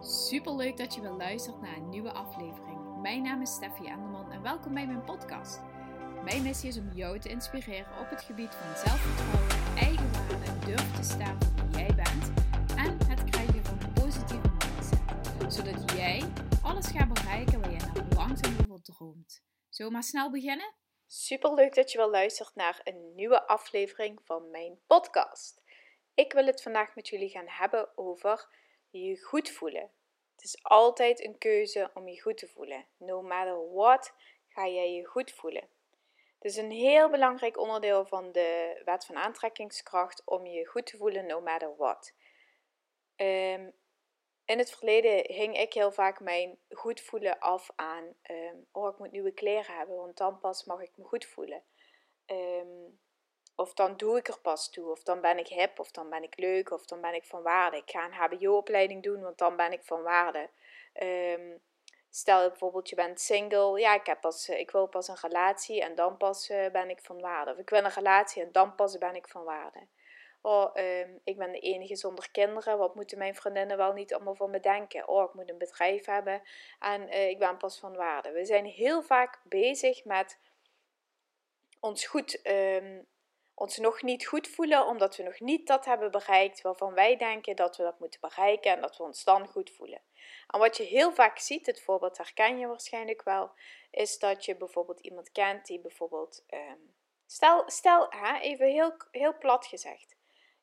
Super leuk dat je weer luistert naar een nieuwe aflevering. Mijn naam is Steffi Enderman en welkom bij mijn podcast. Mijn missie is om jou te inspireren op het gebied van zelfvertrouwen, eigenwaarde, durf te staan voor wie jij bent en het krijgen van een positieve mindset. Zodat jij alles gaat bereiken waar je naar langzaam over droomt. Zullen we maar snel beginnen? Super leuk dat je wel luistert naar een nieuwe aflevering van mijn podcast. Ik wil het vandaag met jullie gaan hebben over je goed voelen. Het is altijd een keuze om je goed te voelen. No matter what, ga jij je goed voelen. Het is een heel belangrijk onderdeel van de wet van aantrekkingskracht om je goed te voelen, no matter what. Ehm, in het verleden hing ik heel vaak mijn goed voelen af aan, um, oh ik moet nieuwe kleren hebben, want dan pas mag ik me goed voelen. Um, of dan doe ik er pas toe. Of dan ben ik hip. Of dan ben ik leuk. Of dan ben ik van waarde. Ik ga een HBO-opleiding doen, want dan ben ik van waarde. Um, stel bijvoorbeeld, je bent single. Ja, ik, heb pas, ik wil pas een relatie en dan pas uh, ben ik van waarde. Of ik wil een relatie en dan pas ben ik van waarde. Oh, um, ik ben de enige zonder kinderen. Wat moeten mijn vriendinnen wel niet allemaal van me denken? Oh, ik moet een bedrijf hebben en uh, ik ben pas van waarde. We zijn heel vaak bezig met ons goed um, ons nog niet goed voelen omdat we nog niet dat hebben bereikt waarvan wij denken dat we dat moeten bereiken en dat we ons dan goed voelen. En wat je heel vaak ziet, het voorbeeld herken je waarschijnlijk wel, is dat je bijvoorbeeld iemand kent die bijvoorbeeld, um, stel, stel hè, even heel, heel plat gezegd,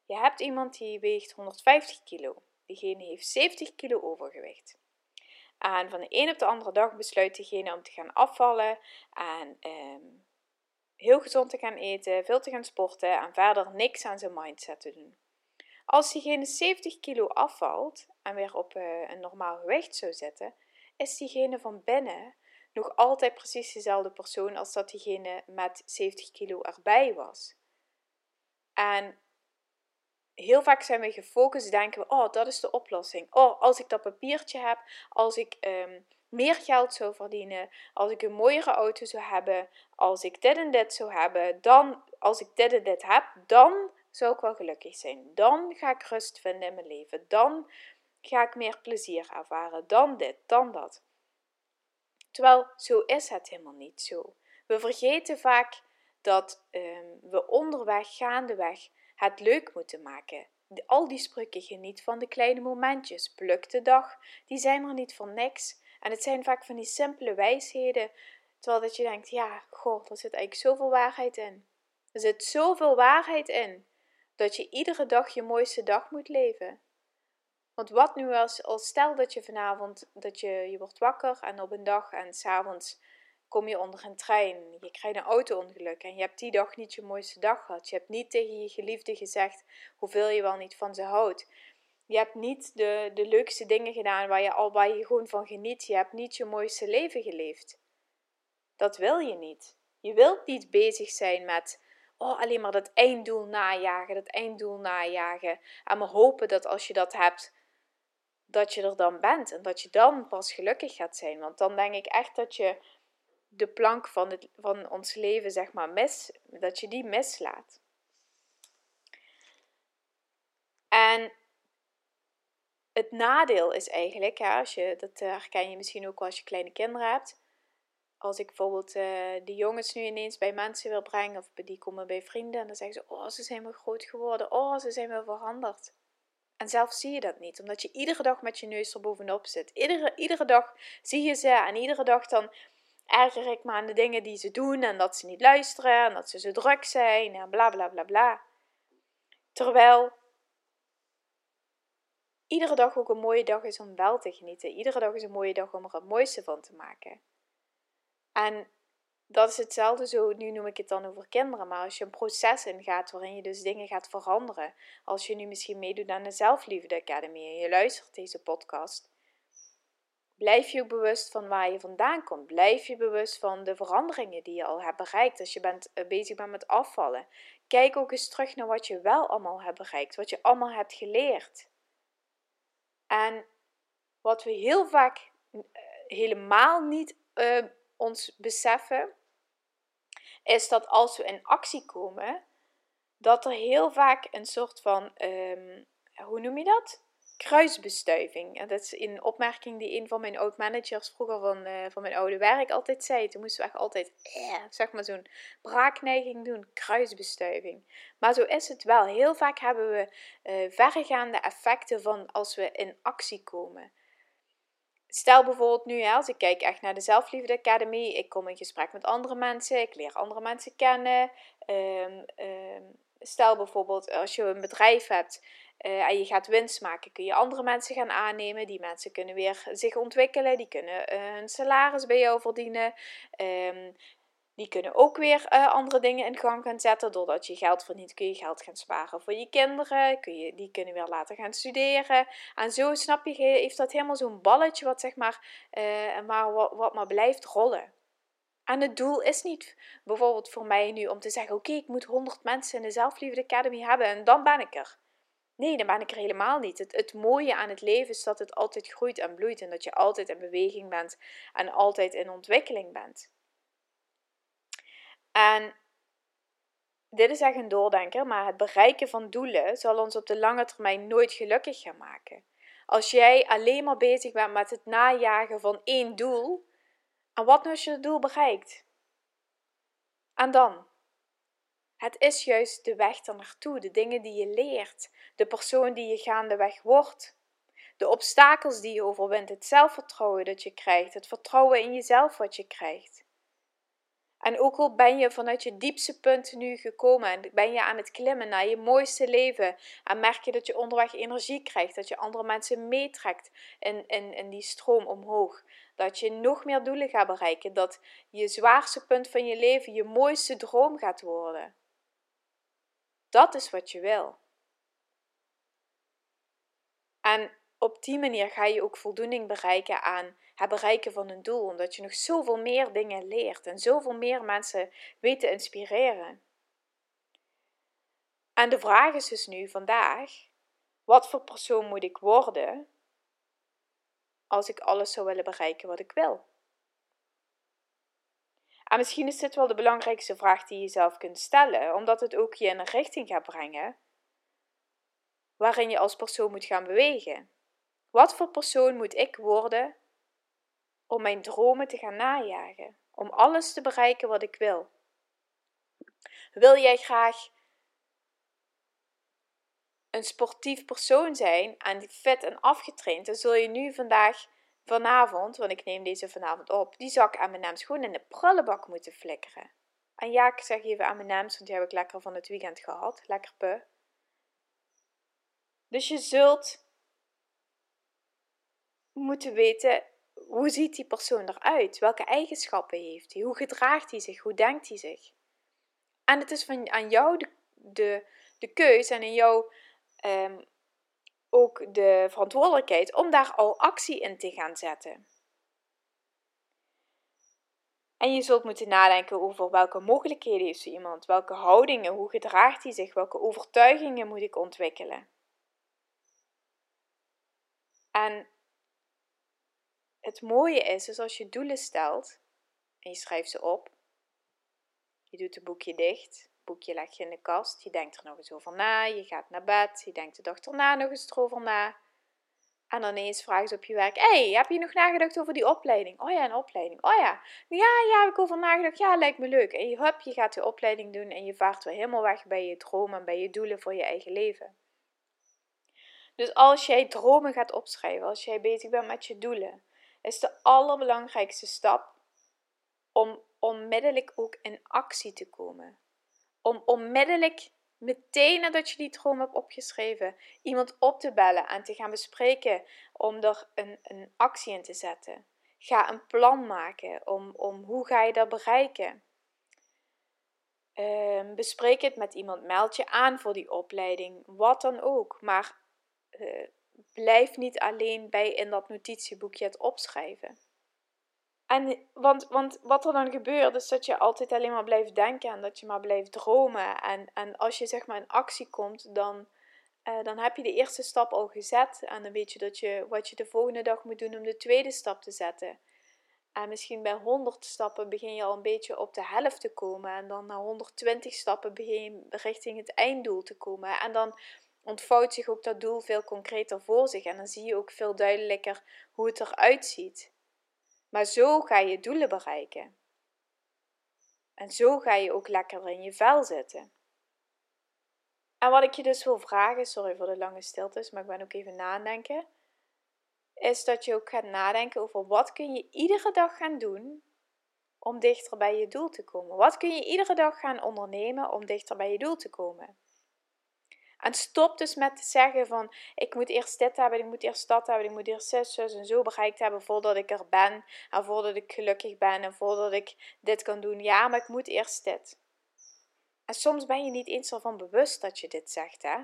je hebt iemand die weegt 150 kilo, diegene heeft 70 kilo overgewicht. En van de een op de andere dag besluit diegene om te gaan afvallen en um, heel gezond te gaan eten, veel te gaan sporten en verder niks aan zijn mindset te doen. Als diegene 70 kilo afvalt en weer op uh, een normaal gewicht zou zitten, is diegene van binnen nog altijd precies dezelfde persoon als dat diegene met 70 kilo erbij was. En heel vaak zijn we gefocust, denken we, oh, dat is de oplossing. Oh, als ik dat papiertje heb, als ik um, meer geld zou verdienen, als ik een mooiere auto zou hebben, als ik dit en dit zou hebben, dan, als ik dit en dit heb, dan zou ik wel gelukkig zijn. Dan ga ik rust vinden in mijn leven. Dan ga ik meer plezier ervaren. Dan dit, dan dat. Terwijl zo is het helemaal niet zo. We vergeten vaak dat um, we onderweg, gaandeweg, het leuk moeten maken. Al die spreuken geniet van de kleine momentjes. Pluk de dag, die zijn er niet voor niks. En het zijn vaak van die simpele wijsheden, terwijl dat je denkt, ja, god, er zit eigenlijk zoveel waarheid in. Er zit zoveel waarheid in, dat je iedere dag je mooiste dag moet leven. Want wat nu als, als stel dat je vanavond, dat je, je wordt wakker en op een dag en s'avonds kom je onder een trein, je krijgt een auto-ongeluk en je hebt die dag niet je mooiste dag gehad. Je hebt niet tegen je geliefde gezegd hoeveel je wel niet van ze houdt. Je hebt niet de, de leukste dingen gedaan waar je al waar je gewoon van geniet. Je hebt niet je mooiste leven geleefd. Dat wil je niet. Je wilt niet bezig zijn met oh, alleen maar dat einddoel najagen, dat einddoel najagen. En maar hopen dat als je dat hebt, dat je er dan bent. En dat je dan pas gelukkig gaat zijn. Want dan denk ik echt dat je de plank van, het, van ons leven, zeg maar, mis, dat je die mislaat. En het nadeel is eigenlijk, als je, dat eh, herken je misschien ook als je kleine kinderen hebt. Als ik bijvoorbeeld uh, die jongens nu ineens bij mensen wil brengen, of die komen bij vrienden, en dan zeggen ze: Oh, ze zijn wel groot geworden, oh, ze zijn wel veranderd. En zelf zie je dat niet, omdat je iedere dag met je neus er bovenop zit. Iedere, iedere dag zie je ze en iedere dag dan erger ik me aan de dingen die ze doen en dat ze niet luisteren en dat ze zo druk zijn en bla bla bla bla. Terwijl iedere dag ook een mooie dag is om wel te genieten. Iedere dag is een mooie dag om er het mooiste van te maken. En dat is hetzelfde zo, nu noem ik het dan over kinderen, maar als je een proces ingaat waarin je dus dingen gaat veranderen. Als je nu misschien meedoet aan de Zelfliefde Academy en je luistert deze podcast. Blijf je ook bewust van waar je vandaan komt. Blijf je bewust van de veranderingen die je al hebt bereikt als je bent, uh, bezig bent met afvallen. Kijk ook eens terug naar wat je wel allemaal hebt bereikt, wat je allemaal hebt geleerd. En wat we heel vaak uh, helemaal niet uh, ons beseffen, is dat als we in actie komen, dat er heel vaak een soort van, um, hoe noem je dat? Kruisbestuiving. En dat is een opmerking die een van mijn oud-managers vroeger van, uh, van mijn oude werk altijd zei. Toen moesten we echt altijd, eh, zeg maar, zo'n braakneiging doen, kruisbestuiving. Maar zo is het wel. Heel vaak hebben we uh, verregaande effecten van als we in actie komen. Stel bijvoorbeeld nu, als ik kijk echt naar de Zelfliefde Academy, ik kom in gesprek met andere mensen, ik leer andere mensen kennen. Um, um, stel bijvoorbeeld als je een bedrijf hebt uh, en je gaat winst maken, kun je andere mensen gaan aannemen. Die mensen kunnen weer zich ontwikkelen, die kunnen uh, hun salaris bij jou verdienen. Um, die kunnen ook weer uh, andere dingen in gang gaan zetten. Doordat je geld verdient, kun je geld gaan sparen voor je kinderen. Kun je, die kunnen weer laten gaan studeren. En zo snap je, heeft dat helemaal zo'n balletje wat, zeg maar, maar wat, wat maar blijft rollen. En het doel is niet bijvoorbeeld voor mij nu om te zeggen: Oké, ik moet 100 mensen in de Zelfliefde Academy hebben en dan ben ik er. Nee, dan ben ik er helemaal niet. Het, het mooie aan het leven is dat het altijd groeit en bloeit en dat je altijd in beweging bent en altijd in ontwikkeling bent. En dit is echt een doordenker, maar het bereiken van doelen zal ons op de lange termijn nooit gelukkig gaan maken. Als jij alleen maar bezig bent met het najagen van één doel, en wat nu als je het doel bereikt? En dan? Het is juist de weg er naartoe, de dingen die je leert, de persoon die je gaandeweg wordt, de obstakels die je overwint, het zelfvertrouwen dat je krijgt, het vertrouwen in jezelf wat je krijgt. En ook al ben je vanuit je diepste punt nu gekomen en ben je aan het klimmen naar je mooiste leven en merk je dat je onderweg energie krijgt, dat je andere mensen meetrekt in, in, in die stroom omhoog, dat je nog meer doelen gaat bereiken, dat je zwaarste punt van je leven je mooiste droom gaat worden. Dat is wat je wil. En op die manier ga je ook voldoening bereiken aan het bereiken van een doel, omdat je nog zoveel meer dingen leert en zoveel meer mensen weet te inspireren. En de vraag is dus nu vandaag: wat voor persoon moet ik worden als ik alles zou willen bereiken wat ik wil? En misschien is dit wel de belangrijkste vraag die je zelf kunt stellen, omdat het ook je in een richting gaat brengen waarin je als persoon moet gaan bewegen. Wat voor persoon moet ik worden om mijn dromen te gaan najagen? Om alles te bereiken wat ik wil? Wil jij graag een sportief persoon zijn en fit en afgetraind, dan zul je nu vandaag, vanavond, want ik neem deze vanavond op, die zak M&M's gewoon in de prullenbak moeten flikkeren. En ja, ik zeg even M&M's, want die heb ik lekker van het weekend gehad. Lekker pu. Dus je zult moeten weten hoe ziet die persoon eruit? Welke eigenschappen heeft hij? Hoe gedraagt hij zich? Hoe denkt hij zich? En het is van, aan jou de, de, de keus en aan jou um, ook de verantwoordelijkheid om daar al actie in te gaan zetten. En je zult moeten nadenken over welke mogelijkheden heeft iemand, welke houdingen, hoe gedraagt hij zich, welke overtuigingen moet ik ontwikkelen. En het mooie is, dus als je doelen stelt en je schrijft ze op, je doet het boekje dicht, boekje leg je in de kast, je denkt er nog eens over na, je gaat naar bed, je denkt de dag erna nog eens erover na. En dan ineens vragen ze op je werk: hey, heb je nog nagedacht over die opleiding? Oh ja, een opleiding. Oh ja. Ja, ja, heb ik over nagedacht. Ja, lijkt me leuk. En je, je gaat de opleiding doen en je vaart weer helemaal weg bij je dromen en bij je doelen voor je eigen leven. Dus als jij dromen gaat opschrijven, als jij bezig bent met je doelen, is de allerbelangrijkste stap om onmiddellijk ook in actie te komen. Om onmiddellijk, meteen nadat je die droom hebt opgeschreven, iemand op te bellen en te gaan bespreken om er een, een actie in te zetten. Ga een plan maken om, om hoe ga je dat bereiken. Uh, bespreek het met iemand, meld je aan voor die opleiding, wat dan ook. Maar uh, blijf niet alleen bij in dat notitieboekje het opschrijven. Want, want wat er dan gebeurt, is dat je altijd alleen maar blijft denken en dat je maar blijft dromen. En, en als je zeg maar in actie komt, dan, uh, dan heb je de eerste stap al gezet. En dan weet je, dat je wat je de volgende dag moet doen om de tweede stap te zetten. En misschien bij 100 stappen begin je al een beetje op de helft te komen. En dan na 120 stappen begin je richting het einddoel te komen. En dan ontvouwt zich ook dat doel veel concreter voor zich en dan zie je ook veel duidelijker hoe het eruit ziet. Maar zo ga je doelen bereiken. En zo ga je ook lekker in je vel zitten. En wat ik je dus wil vragen, sorry voor de lange stiltes, maar ik ben ook even nadenken, is dat je ook gaat nadenken over wat kun je iedere dag gaan doen om dichter bij je doel te komen. Wat kun je iedere dag gaan ondernemen om dichter bij je doel te komen? En stop dus met te zeggen van ik moet eerst dit hebben, ik moet eerst dat hebben, ik moet eerst zes, zus en zo bereikt hebben voordat ik er ben en voordat ik gelukkig ben en voordat ik dit kan doen. Ja, maar ik moet eerst dit. En soms ben je niet eens ervan bewust dat je dit zegt, hè?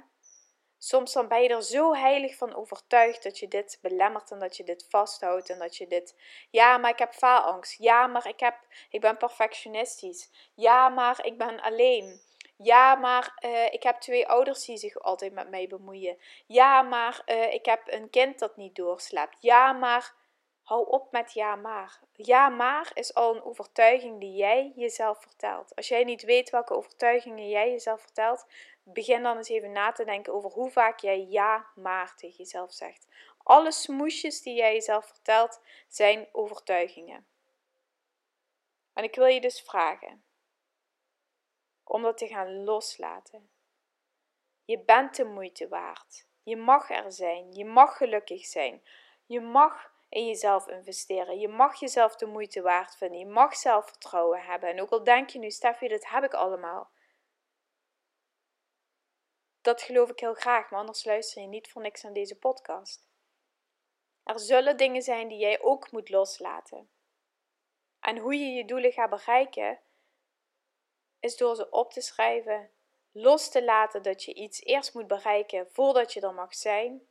Soms dan ben je er zo heilig van overtuigd dat je dit belemmert en dat je dit vasthoudt en dat je dit. Ja, maar ik heb faalangst. Ja, maar ik, heb, ik ben perfectionistisch. Ja, maar ik ben alleen. Ja, maar uh, ik heb twee ouders die zich altijd met mij bemoeien. Ja, maar uh, ik heb een kind dat niet doorslaapt. Ja, maar hou op met ja, maar. Ja, maar is al een overtuiging die jij jezelf vertelt. Als jij niet weet welke overtuigingen jij jezelf vertelt, begin dan eens even na te denken over hoe vaak jij ja, maar tegen jezelf zegt. Alle smoesjes die jij jezelf vertelt zijn overtuigingen. En ik wil je dus vragen om dat te gaan loslaten. Je bent de moeite waard. Je mag er zijn. Je mag gelukkig zijn. Je mag in jezelf investeren. Je mag jezelf de moeite waard vinden. Je mag zelfvertrouwen hebben. En ook al denk je nu, Steffi, dat heb ik allemaal. Dat geloof ik heel graag, maar anders luister je niet voor niks aan deze podcast. Er zullen dingen zijn die jij ook moet loslaten. En hoe je je doelen gaat bereiken, is door ze op te schrijven, los te laten dat je iets eerst moet bereiken voordat je er mag zijn,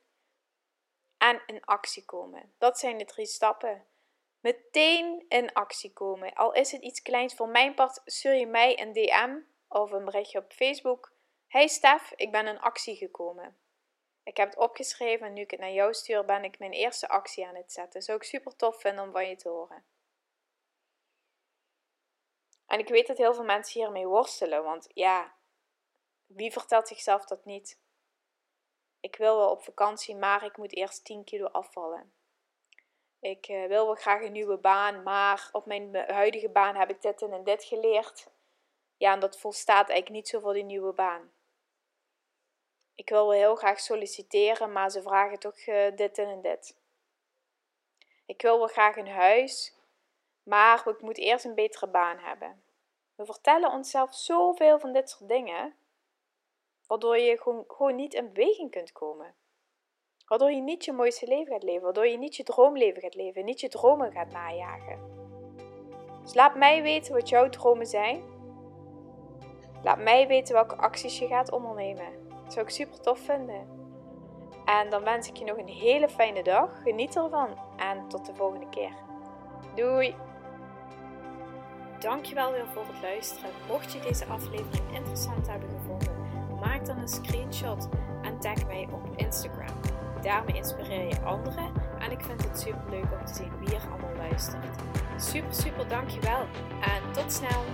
en in actie komen. Dat zijn de drie stappen. Meteen in actie komen. Al is het iets kleins voor mijn part, stuur je mij een DM of een berichtje op Facebook. Hey Stef, ik ben in actie gekomen. Ik heb het opgeschreven en nu ik het naar jou stuur, ben ik mijn eerste actie aan het zetten. Zou ik super tof vinden om van je te horen. En ik weet dat heel veel mensen hiermee worstelen, want ja, wie vertelt zichzelf dat niet? Ik wil wel op vakantie, maar ik moet eerst 10 kilo afvallen. Ik uh, wil wel graag een nieuwe baan, maar op mijn huidige baan heb ik dit en dit geleerd. Ja, en dat volstaat eigenlijk niet zo voor die nieuwe baan. Ik wil wel heel graag solliciteren, maar ze vragen toch uh, dit en dit. Ik wil wel graag een huis, maar ik moet eerst een betere baan hebben. We vertellen onszelf zoveel van dit soort dingen, waardoor je gewoon, gewoon niet in beweging kunt komen. Waardoor je niet je mooiste leven gaat leven, waardoor je niet je droomleven gaat leven, niet je dromen gaat najagen. Dus laat mij weten wat jouw dromen zijn. Laat mij weten welke acties je gaat ondernemen. Dat zou ik super tof vinden. En dan wens ik je nog een hele fijne dag. Geniet ervan en tot de volgende keer. Doei! Dankjewel weer voor het luisteren. Mocht je deze aflevering interessant hebben gevonden, maak dan een screenshot en tag mij op Instagram. Daarmee inspireer je anderen en ik vind het super leuk om te zien wie er allemaal luistert. Super, super dankjewel en tot snel!